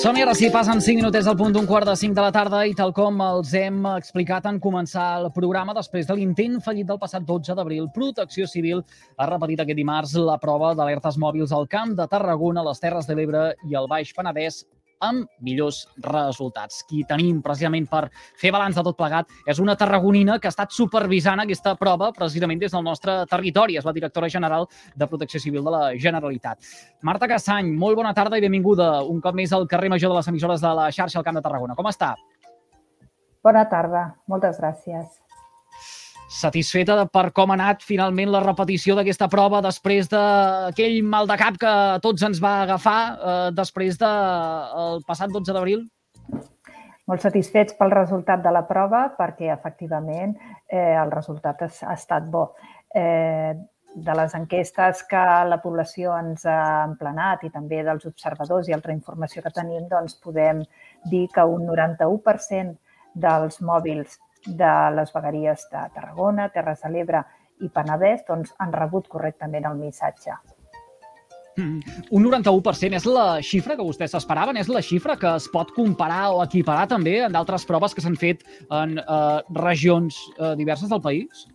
Som-hi ara sí, passen 5 minutets al punt d'un quart de 5 de la tarda i tal com els hem explicat en començar el programa després de l'intent fallit del passat 12 d'abril, Protecció Civil ha repetit aquest dimarts la prova d'alertes mòbils al Camp de Tarragona, les Terres de l'Ebre i el Baix Penedès amb millors resultats. Qui tenim precisament per fer balanç de tot plegat és una tarragonina que ha estat supervisant aquesta prova precisament des del nostre territori. És la directora general de Protecció Civil de la Generalitat. Marta Cassany, molt bona tarda i benvinguda un cop més al carrer Major de les emissores de la xarxa al Camp de Tarragona. Com està? Bona tarda, moltes gràcies satisfeta per com ha anat finalment la repetició d'aquesta prova després d'aquell mal de cap que tots ens va agafar eh, després del de, passat 12 d'abril? Molt satisfets pel resultat de la prova perquè, efectivament, eh, el resultat ha, ha estat bo. Eh, de les enquestes que la població ens ha emplenat i també dels observadors i altra informació que tenim, doncs podem dir que un 91% dels mòbils de les vegueries de Tarragona, Terres de l'Ebre i Penedès doncs, han rebut correctament el missatge. Mm. Un 91% és la xifra que vostès s'esperaven? És la xifra que es pot comparar o equiparar també en d'altres proves que s'han fet en eh, regions eh, diverses del país?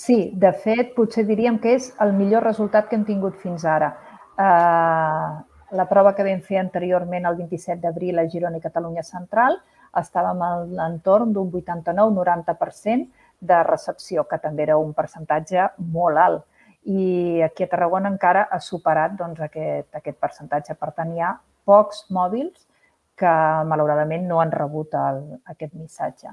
Sí, de fet, potser diríem que és el millor resultat que hem tingut fins ara. Eh, la prova que vam fer anteriorment, el 27 d'abril, a Girona i Catalunya Central, estàvem a l'entorn d'un 89-90% de recepció, que també era un percentatge molt alt. I aquí a Tarragona encara ha superat doncs, aquest, aquest percentatge. Per tant, hi ha pocs mòbils que malauradament no han rebut el, aquest missatge.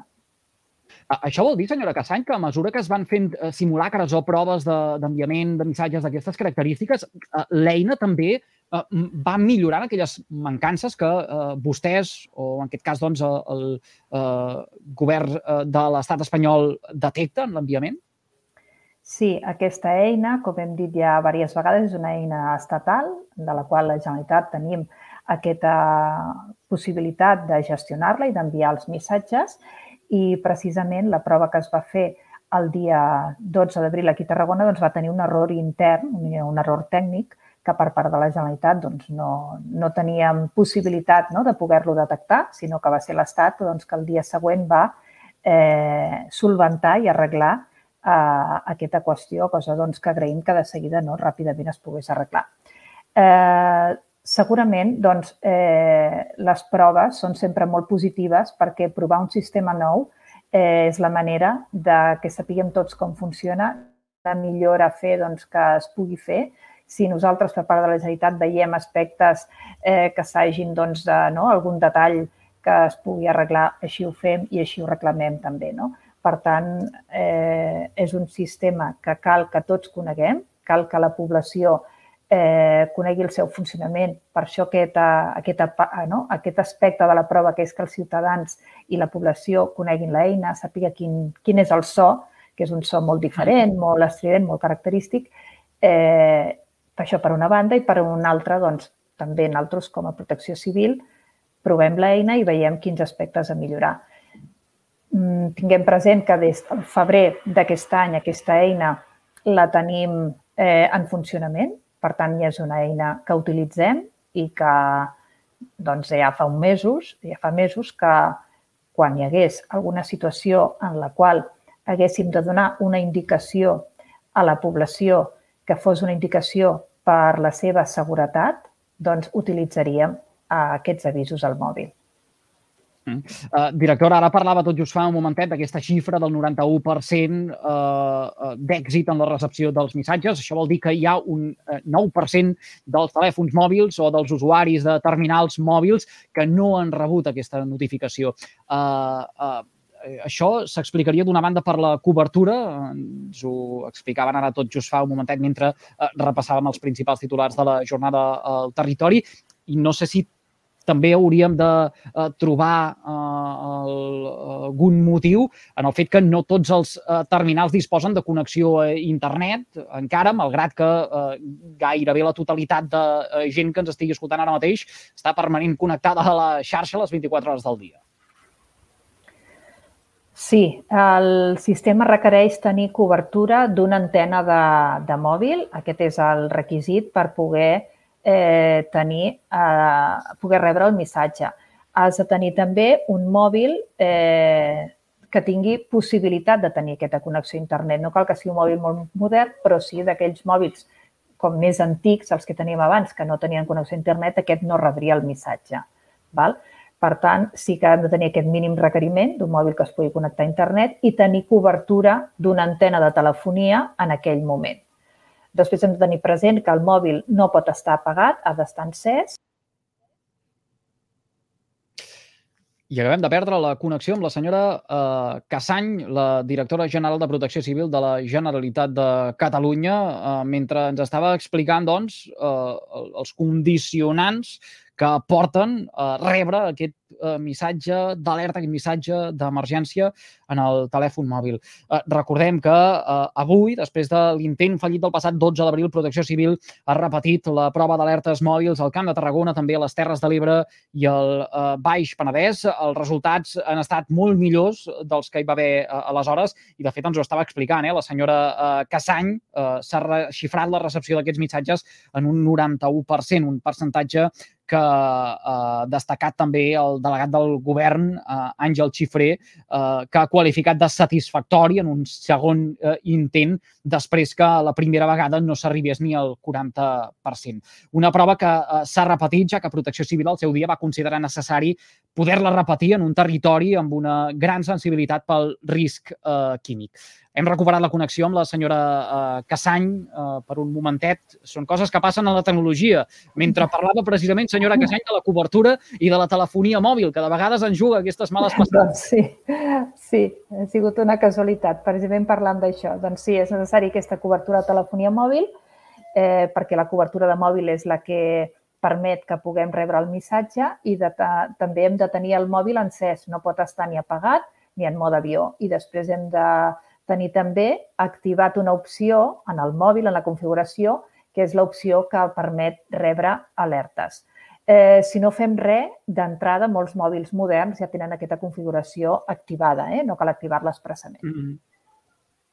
Això vol dir, senyora Cassany, que a mesura que es van fent eh, simulacres o proves d'enviament de, de missatges d'aquestes característiques, eh, l'eina també eh, va millorant aquelles mancances que eh, vostès, o en aquest cas doncs, el, el eh, govern eh, de l'estat espanyol detecta en l'enviament? Sí, aquesta eina, com hem dit ja diverses vegades, és una eina estatal de la qual la Generalitat tenim aquesta possibilitat de gestionar-la i d'enviar els missatges i precisament la prova que es va fer el dia 12 d'abril aquí a Tarragona doncs, va tenir un error intern, un error tècnic, que per part de la Generalitat doncs, no, no teníem possibilitat no, de poder-lo detectar, sinó que va ser l'Estat doncs, que el dia següent va eh, solventar i arreglar eh, aquesta qüestió, cosa doncs, que agraïm que de seguida no, ràpidament es pogués arreglar. Eh, segurament doncs, eh, les proves són sempre molt positives perquè provar un sistema nou eh, és la manera de que sapiguem tots com funciona, la millora a fer doncs, que es pugui fer si nosaltres per part de la Generalitat veiem aspectes eh, que s'hagin, doncs, de, no, algun detall que es pugui arreglar, així ho fem i així ho reclamem també. No? Per tant, eh, és un sistema que cal que tots coneguem, cal que la població eh, conegui el seu funcionament. Per això aquest, aquest, no? aquest aspecte de la prova, que és que els ciutadans i la població coneguin l'eina, sàpiga quin, quin és el so, que és un so molt diferent, molt estrident, molt característic, eh, això per una banda i per una altra, doncs, també nosaltres com a protecció civil provem l'eina i veiem quins aspectes a millorar. Mm, tinguem present que des del febrer d'aquest any aquesta eina la tenim eh, en funcionament, per tant, ja és una eina que utilitzem i que doncs, ja fa un mesos, ja fa mesos que quan hi hagués alguna situació en la qual haguéssim de donar una indicació a la població que fos una indicació per la seva seguretat, doncs utilitzaríem uh, aquests avisos al mòbil. Mm. Uh, directora, ara parlava tot just fa un momentet d'aquesta xifra del 91% uh, d'èxit en la recepció dels missatges. Això vol dir que hi ha un uh, 9% dels telèfons mòbils o dels usuaris de terminals mòbils que no han rebut aquesta notificació. Uh, uh, Eh, això s'explicaria d'una banda per la cobertura, ens ho explicaven ara tot just fa un momentet mentre eh, repassàvem els principals titulars de la jornada al territori, i no sé si també hauríem de eh, trobar eh, el, algun motiu en el fet que no tots els eh, terminals disposen de connexió a internet, encara, malgrat que eh, gairebé la totalitat de eh, gent que ens estigui escoltant ara mateix està permanent connectada a la xarxa les 24 hores del dia. Sí, el sistema requereix tenir cobertura d'una antena de, de mòbil. Aquest és el requisit per poder eh, tenir, eh, poder rebre el missatge. Has de tenir també un mòbil eh, que tingui possibilitat de tenir aquesta connexió a internet. No cal que sigui un mòbil molt modern, però sí d'aquells mòbils com més antics, els que teníem abans, que no tenien connexió a internet, aquest no rebria el missatge. Val? Per tant, sí que hem de tenir aquest mínim requeriment d'un mòbil que es pugui connectar a internet i tenir cobertura d'una antena de telefonia en aquell moment. Després hem de tenir present que el mòbil no pot estar apagat, ha d'estar encès I acabem de perdre la connexió amb la senyora eh, Cassany, la directora general de Protecció Civil de la Generalitat de Catalunya, eh, mentre ens estava explicant doncs, eh, els condicionants que porten a rebre aquest eh, missatge d'alerta, aquest missatge d'emergència en el telèfon mòbil. Eh, recordem que eh, avui, després de l'intent fallit del passat 12 d'abril, Protecció Civil ha repetit la prova d'alertes mòbils al Camp de Tarragona, també a les Terres de l'Ebre i al eh, Baix Penedès. Els resultats han estat molt millors dels que hi va haver eh, aleshores i, de fet, ens ho estava explicant. Eh? La senyora eh, Cassany eh, s'ha xifrat la recepció d'aquests missatges en un 91%, un percentatge que ha eh, destacat també el delegat del govern, eh, Àngel Xifré, eh, que ha qualificat de satisfactori en un segon intent després que la primera vegada no s'arribés ni al 40%. Una prova que s'ha repetit, ja que Protecció Civil al seu dia va considerar necessari poder-la repetir en un territori amb una gran sensibilitat pel risc eh, químic. Hem recuperat la connexió amb la senyora eh, Cassany eh, per un momentet. Són coses que passen a la tecnologia. Mentre parlava precisament, senyora Cassany, de la cobertura i de la telefonia mòbil, que de vegades ens juga aquestes males passades. Doncs sí, sí, ha sigut una casualitat, precisament parlant d'això. Doncs sí, és necessari aquesta cobertura de telefonia mòbil, eh, perquè la cobertura de mòbil és la que permet que puguem rebre el missatge i de, també hem de tenir el mòbil encès, no pot estar ni apagat ni en mode avió. I després hem de tenir també activat una opció en el mòbil, en la configuració, que és l'opció que permet rebre alertes. Eh, si no fem res, d'entrada, molts mòbils moderns ja tenen aquesta configuració activada, eh? no cal activar-la expressament. Mm -hmm.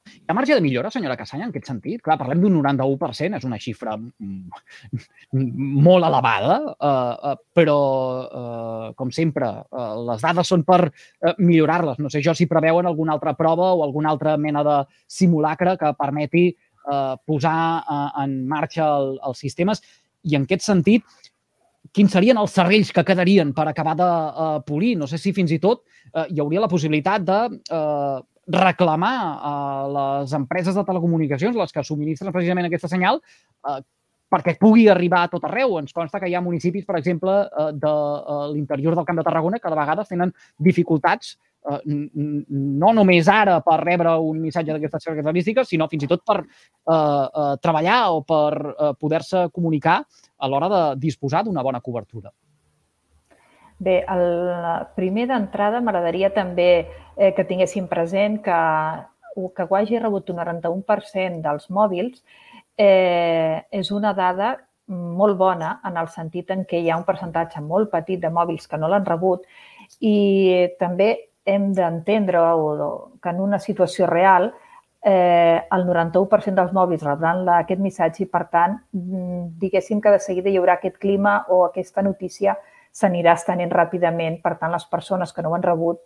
Hi ha marge de millora, senyora Cassanya, en aquest sentit? Clar, parlem d'un 91%, és una xifra molt elevada, eh, eh, però, eh, com sempre, eh, les dades són per eh, millorar-les. No sé jo si preveuen alguna altra prova o alguna altra mena de simulacre que permeti eh, posar eh, en marxa el, els sistemes. I en aquest sentit, quins serien els serrells que quedarien per acabar de uh, polir? No sé si fins i tot hi hauria la possibilitat de uh, reclamar a les empreses de telecomunicacions, les que subministren precisament aquesta senyal, eh, perquè pugui arribar a tot arreu. Ens consta que hi ha municipis, per exemple, eh, de eh, l'interior del Camp de Tarragona que de vegades tenen dificultats eh, no només ara per rebre un missatge d'aquestes característiques, sinó fins i tot per eh, eh, treballar o per poder-se comunicar a l'hora de disposar d'una bona cobertura. Bé, el primer d'entrada m'agradaria també eh, que tinguéssim present que, que ho hagi rebut un 91% dels mòbils. Eh, és una dada molt bona en el sentit en què hi ha un percentatge molt petit de mòbils que no l'han rebut i també hem d'entendre que en una situació real eh, el 91% dels mòbils rebran aquest missatge i, per tant, mm, diguéssim que de seguida hi haurà aquest clima o aquesta notícia s'anirà estenent ràpidament. Per tant, les persones que no ho han rebut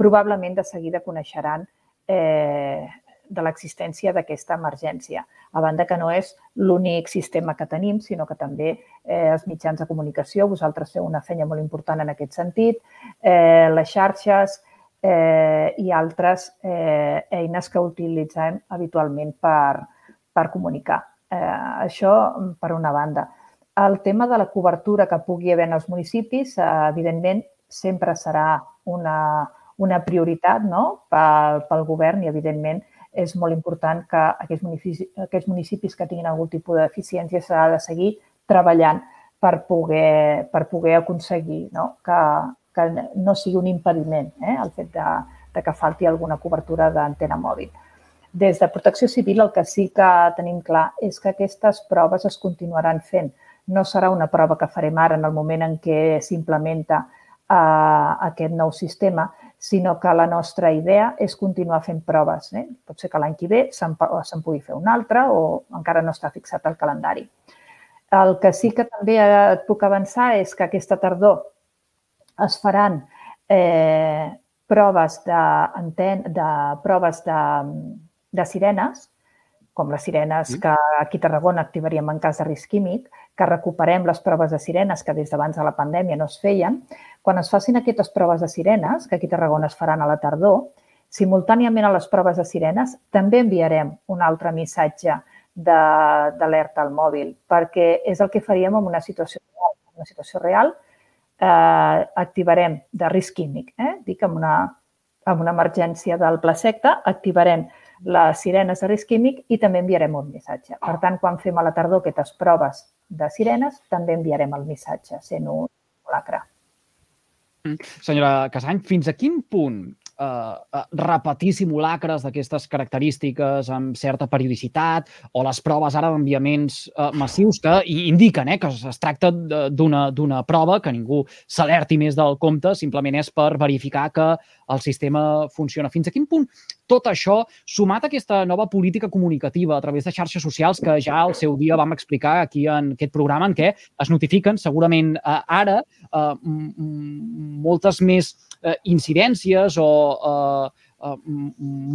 probablement de seguida coneixeran eh, de l'existència d'aquesta emergència. A banda que no és l'únic sistema que tenim, sinó que també eh, els mitjans de comunicació, vosaltres feu una feina molt important en aquest sentit, eh, les xarxes eh, i altres eh, eines que utilitzem habitualment per, per comunicar. Eh, això per una banda. El tema de la cobertura que pugui haver en els municipis, eh, evidentment, sempre serà una, una prioritat no? pel, pel govern i, evidentment, és molt important que aquests municipis, aquests municipis que tinguin algun tipus de deficiència s'ha de seguir treballant per poder, per poder aconseguir no? que, que no sigui un impediment eh? el fet de, de que falti alguna cobertura d'antena mòbil. Des de Protecció Civil el que sí que tenim clar és que aquestes proves es continuaran fent no serà una prova que farem ara en el moment en què s'implementa eh, aquest nou sistema, sinó que la nostra idea és continuar fent proves. Eh? Pot ser que l'any que ve se'n se pugui fer una altra o encara no està fixat el calendari. El que sí que també et puc avançar és que aquesta tardor es faran eh, proves de, de proves de, de sirenes, com les sirenes que aquí a Tarragona activaríem en cas de risc químic, que recuperem les proves de sirenes que des d'abans de la pandèmia no es feien. Quan es facin aquestes proves de sirenes, que aquí a Tarragona es faran a la tardor, simultàniament a les proves de sirenes també enviarem un altre missatge d'alerta al mòbil, perquè és el que faríem en una situació real. En una situació real eh, activarem de risc químic, eh? dic amb una, amb una emergència del pla secta, activarem les sirenes de risc químic i també enviarem un missatge. Per tant, quan fem a la tardor aquestes proves de sirenes, també enviarem el missatge sent un lacre. Mm. Senyora Casany, fins a quin punt eh, eh, repetir simulacres d'aquestes característiques amb certa periodicitat o les proves ara d'enviaments eh, massius que indiquen eh, que es tracta d'una prova, que ningú s'alerti més del compte, simplement és per verificar que el sistema funciona. Fins a quin punt tot això, sumat a aquesta nova política comunicativa a través de xarxes socials que ja al seu dia vam explicar aquí en aquest programa en què es notifiquen segurament eh, ara eh, moltes més eh, incidències o eh, eh,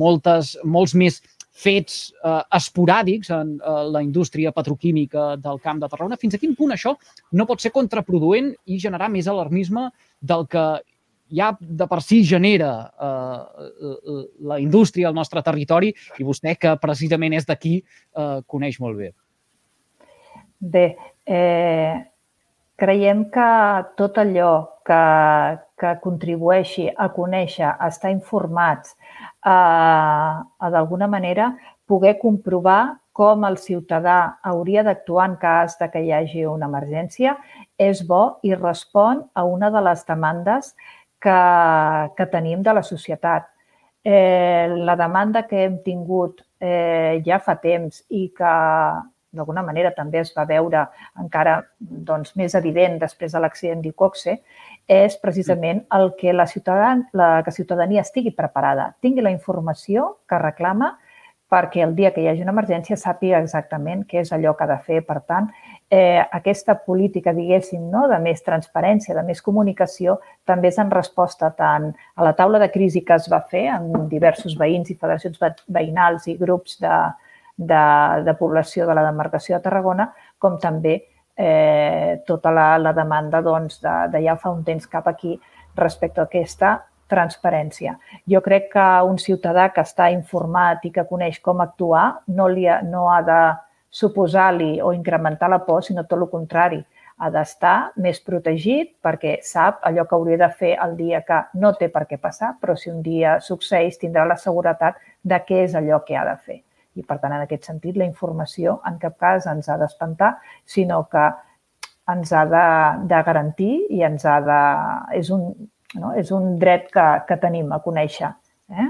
moltes, molts més fets eh, esporàdics en eh, la indústria petroquímica del camp de Tarragona. Fins a quin punt això no pot ser contraproduent i generar més alarmisme del que ja de per si genera eh, la indústria al nostre territori i vostè, que precisament és d'aquí, eh, coneix molt bé. Bé, eh, creiem que tot allò que, que contribueixi a conèixer, a estar informats, a, a d'alguna manera poder comprovar com el ciutadà hauria d'actuar en cas de que hi hagi una emergència, és bo i respon a una de les demandes que, que tenim de la societat. Eh, la demanda que hem tingut eh, ja fa temps i que d'alguna manera també es va veure encara doncs, més evident després de l'accident d'Icoxe, és precisament el que la, ciutadania, la que ciutadania estigui preparada, tingui la informació que reclama perquè el dia que hi hagi una emergència sàpiga exactament què és allò que ha de fer. Per tant, eh, aquesta política, diguéssim, no, de més transparència, de més comunicació, també és en resposta tant a la taula de crisi que es va fer amb diversos veïns i federacions veïnals i grups de, de, de població de la demarcació de Tarragona, com també eh, tota la, la demanda doncs, de, de ja fa un temps cap aquí respecte a aquesta transparència. Jo crec que un ciutadà que està informat i que coneix com actuar no, li ha, no ha de suposar-li o incrementar la por, sinó tot el contrari. Ha d'estar més protegit perquè sap allò que hauria de fer el dia que no té per què passar, però si un dia succeeix tindrà la seguretat de què és allò que ha de fer. I, per tant, en aquest sentit, la informació en cap cas ens ha d'espantar, sinó que ens ha de, de garantir i ens ha de... És un, no? és un dret que, que tenim a conèixer. Eh?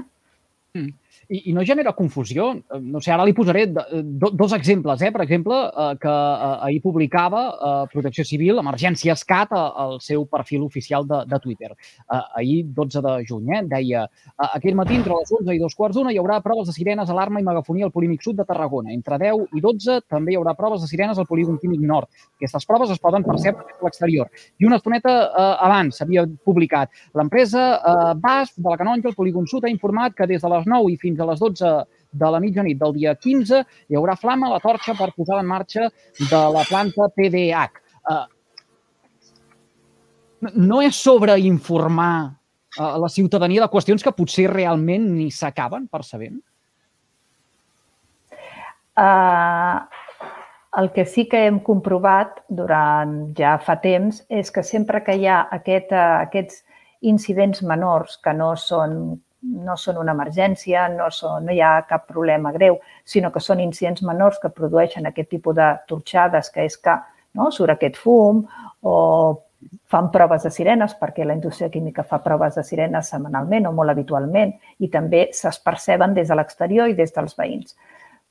Mm i, i no genera confusió. Eh, no sé, ara li posaré do, dos exemples. Eh? Per exemple, eh, que eh, ahir publicava eh, Protecció Civil, Emergència Escat, al seu perfil oficial de, de Twitter. Eh, ahir, 12 de juny, eh? deia eh, aquell matí, entre les 11 i dos quarts d'una, hi haurà proves de sirenes, alarma i megafonia al polímic sud de Tarragona. Entre 10 i 12 també hi haurà proves de sirenes al polígon químic nord. Aquestes proves es poden percebre a l'exterior. I una estoneta eh, abans s'havia publicat l'empresa eh, BAS de la Canonja, el polígon sud, ha informat que des de les 9 i fins a les 12 de la mitjanit del dia 15 hi haurà flama a la torxa per posar en marxa de la planta PDH. Eh, no és sobre informar a la ciutadania de qüestions que potser realment ni s'acaben percebent? Uh, el que sí que hem comprovat durant ja fa temps és que sempre que hi ha aquest, uh, aquests incidents menors que no són no són una emergència, no, són, no hi ha cap problema greu, sinó que són incidents menors que produeixen aquest tipus de torxades, que és que no, surt aquest fum o fan proves de sirenes, perquè la indústria química fa proves de sirenes setmanalment o molt habitualment i també se'ls perceben des de l'exterior i des dels veïns.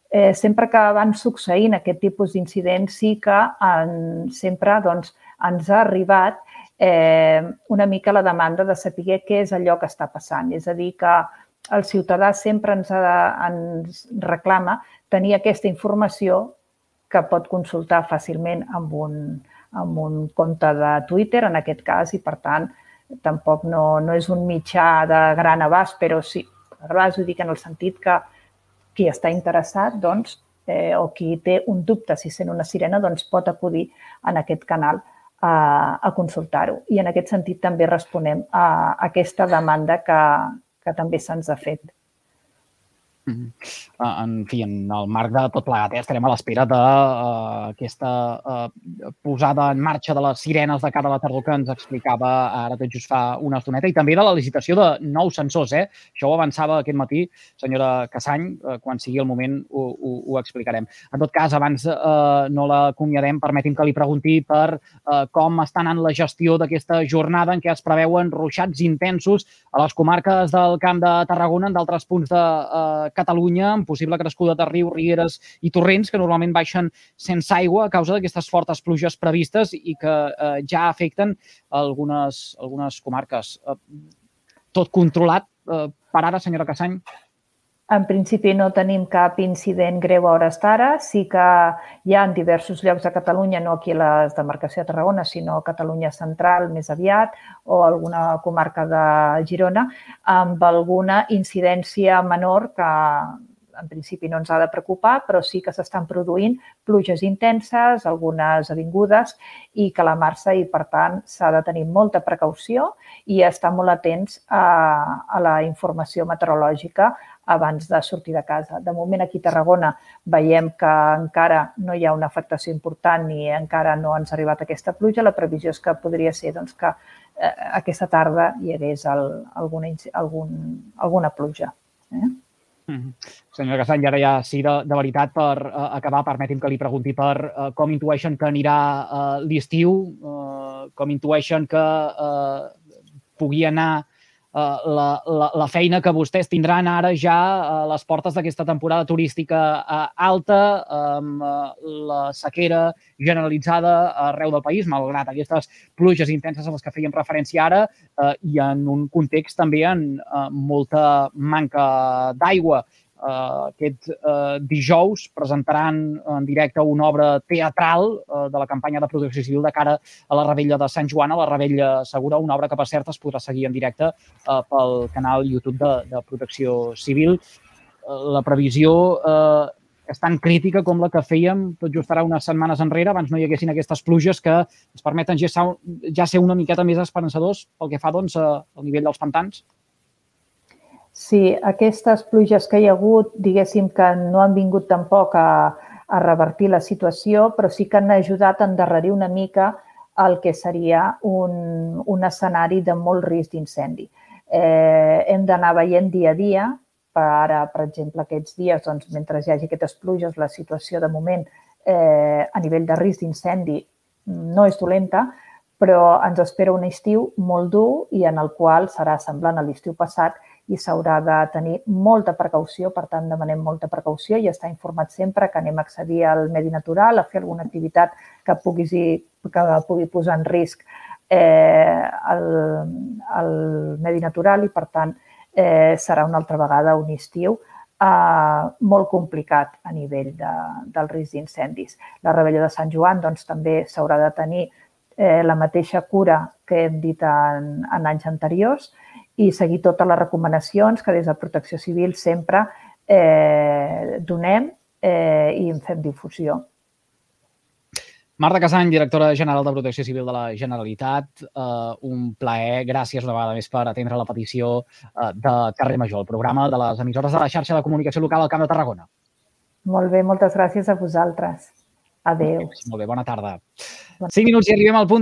Eh, sempre que van succeint aquest tipus d'incidents, sí que en, sempre doncs, ens ha arribat eh, una mica la demanda de saber què és allò que està passant. És a dir, que el ciutadà sempre ens, ha de, ens reclama tenir aquesta informació que pot consultar fàcilment amb un, amb un compte de Twitter, en aquest cas, i per tant tampoc no, no és un mitjà de gran abast, però sí, abast ho dic en el sentit que qui està interessat doncs, eh, o qui té un dubte si sent una sirena doncs pot acudir en aquest canal a, a consultar-ho. I en aquest sentit també responem a, aquesta demanda que, que també se'ns ha fet. Mm -hmm. En fi, en el marc de tot plegat, eh, estarem a l'espera d'aquesta uh, uh, posada en marxa de les sirenes de cara a la tardor que ens explicava ara tot just fa una estoneta i també de la licitació de nous sensors. Eh? Això ho avançava aquest matí, senyora Cassany, uh, quan sigui el moment ho, ho, ho explicarem. En tot cas, abans uh, no l'acomiadem, permeti'm que li pregunti per uh, com està anant la gestió d'aquesta jornada en què es preveuen ruixats intensos a les comarques del Camp de Tarragona, en d'altres punts de uh, Catalunya amb possible crescuda de rius, rieres i torrents que normalment baixen sense aigua a causa d'aquestes fortes pluges previstes i que eh, ja afecten algunes, algunes comarques. Eh, tot controlat eh, per ara, senyora Cassany? En principi no tenim cap incident greu a hores d'ara. Sí que hi ha en diversos llocs de Catalunya, no aquí a la demarcació de Tarragona, sinó a Catalunya central més aviat o alguna comarca de Girona, amb alguna incidència menor que en principi no ens ha de preocupar, però sí que s'estan produint pluges intenses, algunes avingudes i que la marxa i, per tant, s'ha de tenir molta precaució i estar molt atents a, a la informació meteorològica abans de sortir de casa. De moment aquí a Tarragona veiem que encara no hi ha una afectació important ni encara no ens ha arribat aquesta pluja. La previsió és que podria ser doncs, que eh, aquesta tarda hi hagués el, alguna, algun, alguna pluja. Eh? Mm -hmm. Senyora Casany, ara ja sí, de, de veritat, per uh, acabar, permeti'm que li pregunti per uh, com intueixen que anirà uh, l'estiu, uh, com intueixen que uh, pugui anar la, la, la feina que vostès tindran ara ja a les portes d'aquesta temporada turística uh, alta, amb uh, la sequera generalitzada arreu del país, malgrat aquestes pluges intenses a les que fèiem referència ara, i en un context també en molta manca d'aigua eh, aquest eh, dijous presentaran en directe una obra teatral eh, de la campanya de protecció civil de cara a la Rebella de Sant Joan, a la Rebella Segura, una obra que, per cert, es podrà seguir en directe eh, pel canal YouTube de, de Protecció Civil. Eh, la previsió eh, és tan crítica com la que fèiem tot just ara unes setmanes enrere, abans no hi haguessin aquestes pluges que ens permeten ja, ja ser una miqueta més esperançadors pel que fa doncs, al nivell dels pantans. Sí, aquestes pluges que hi ha hagut, diguéssim que no han vingut tampoc a, a revertir la situació, però sí que han ajudat a endarrerir una mica el que seria un, un escenari de molt risc d'incendi. Eh, hem d'anar veient dia a dia, per ara, per exemple, aquests dies, doncs, mentre hi hagi aquestes pluges, la situació de moment eh, a nivell de risc d'incendi no és dolenta, però ens espera un estiu molt dur i en el qual serà semblant a l'estiu passat i s'haurà de tenir molta precaució, per tant, demanem molta precaució i estar informat sempre que anem a accedir al medi natural, a fer alguna activitat que pugui, que pugui posar en risc eh, el, el medi natural i, per tant, eh, serà una altra vegada un estiu eh, molt complicat a nivell de, del risc d'incendis. La rebella de Sant Joan doncs, també s'haurà de tenir eh, la mateixa cura que hem dit en, en anys anteriors i seguir totes les recomanacions que des de Protecció Civil sempre eh, donem eh, i en fem difusió. Marta Casany, directora general de Protecció Civil de la Generalitat, eh, un plaer. Gràcies una vegada més per atendre la petició eh, de Carrer Major, el programa de les emissores de la xarxa de comunicació local al Camp de Tarragona. Molt bé, moltes gràcies a vosaltres. Adéu. Molt bé, bona tarda. Cinc minuts i arribem al punt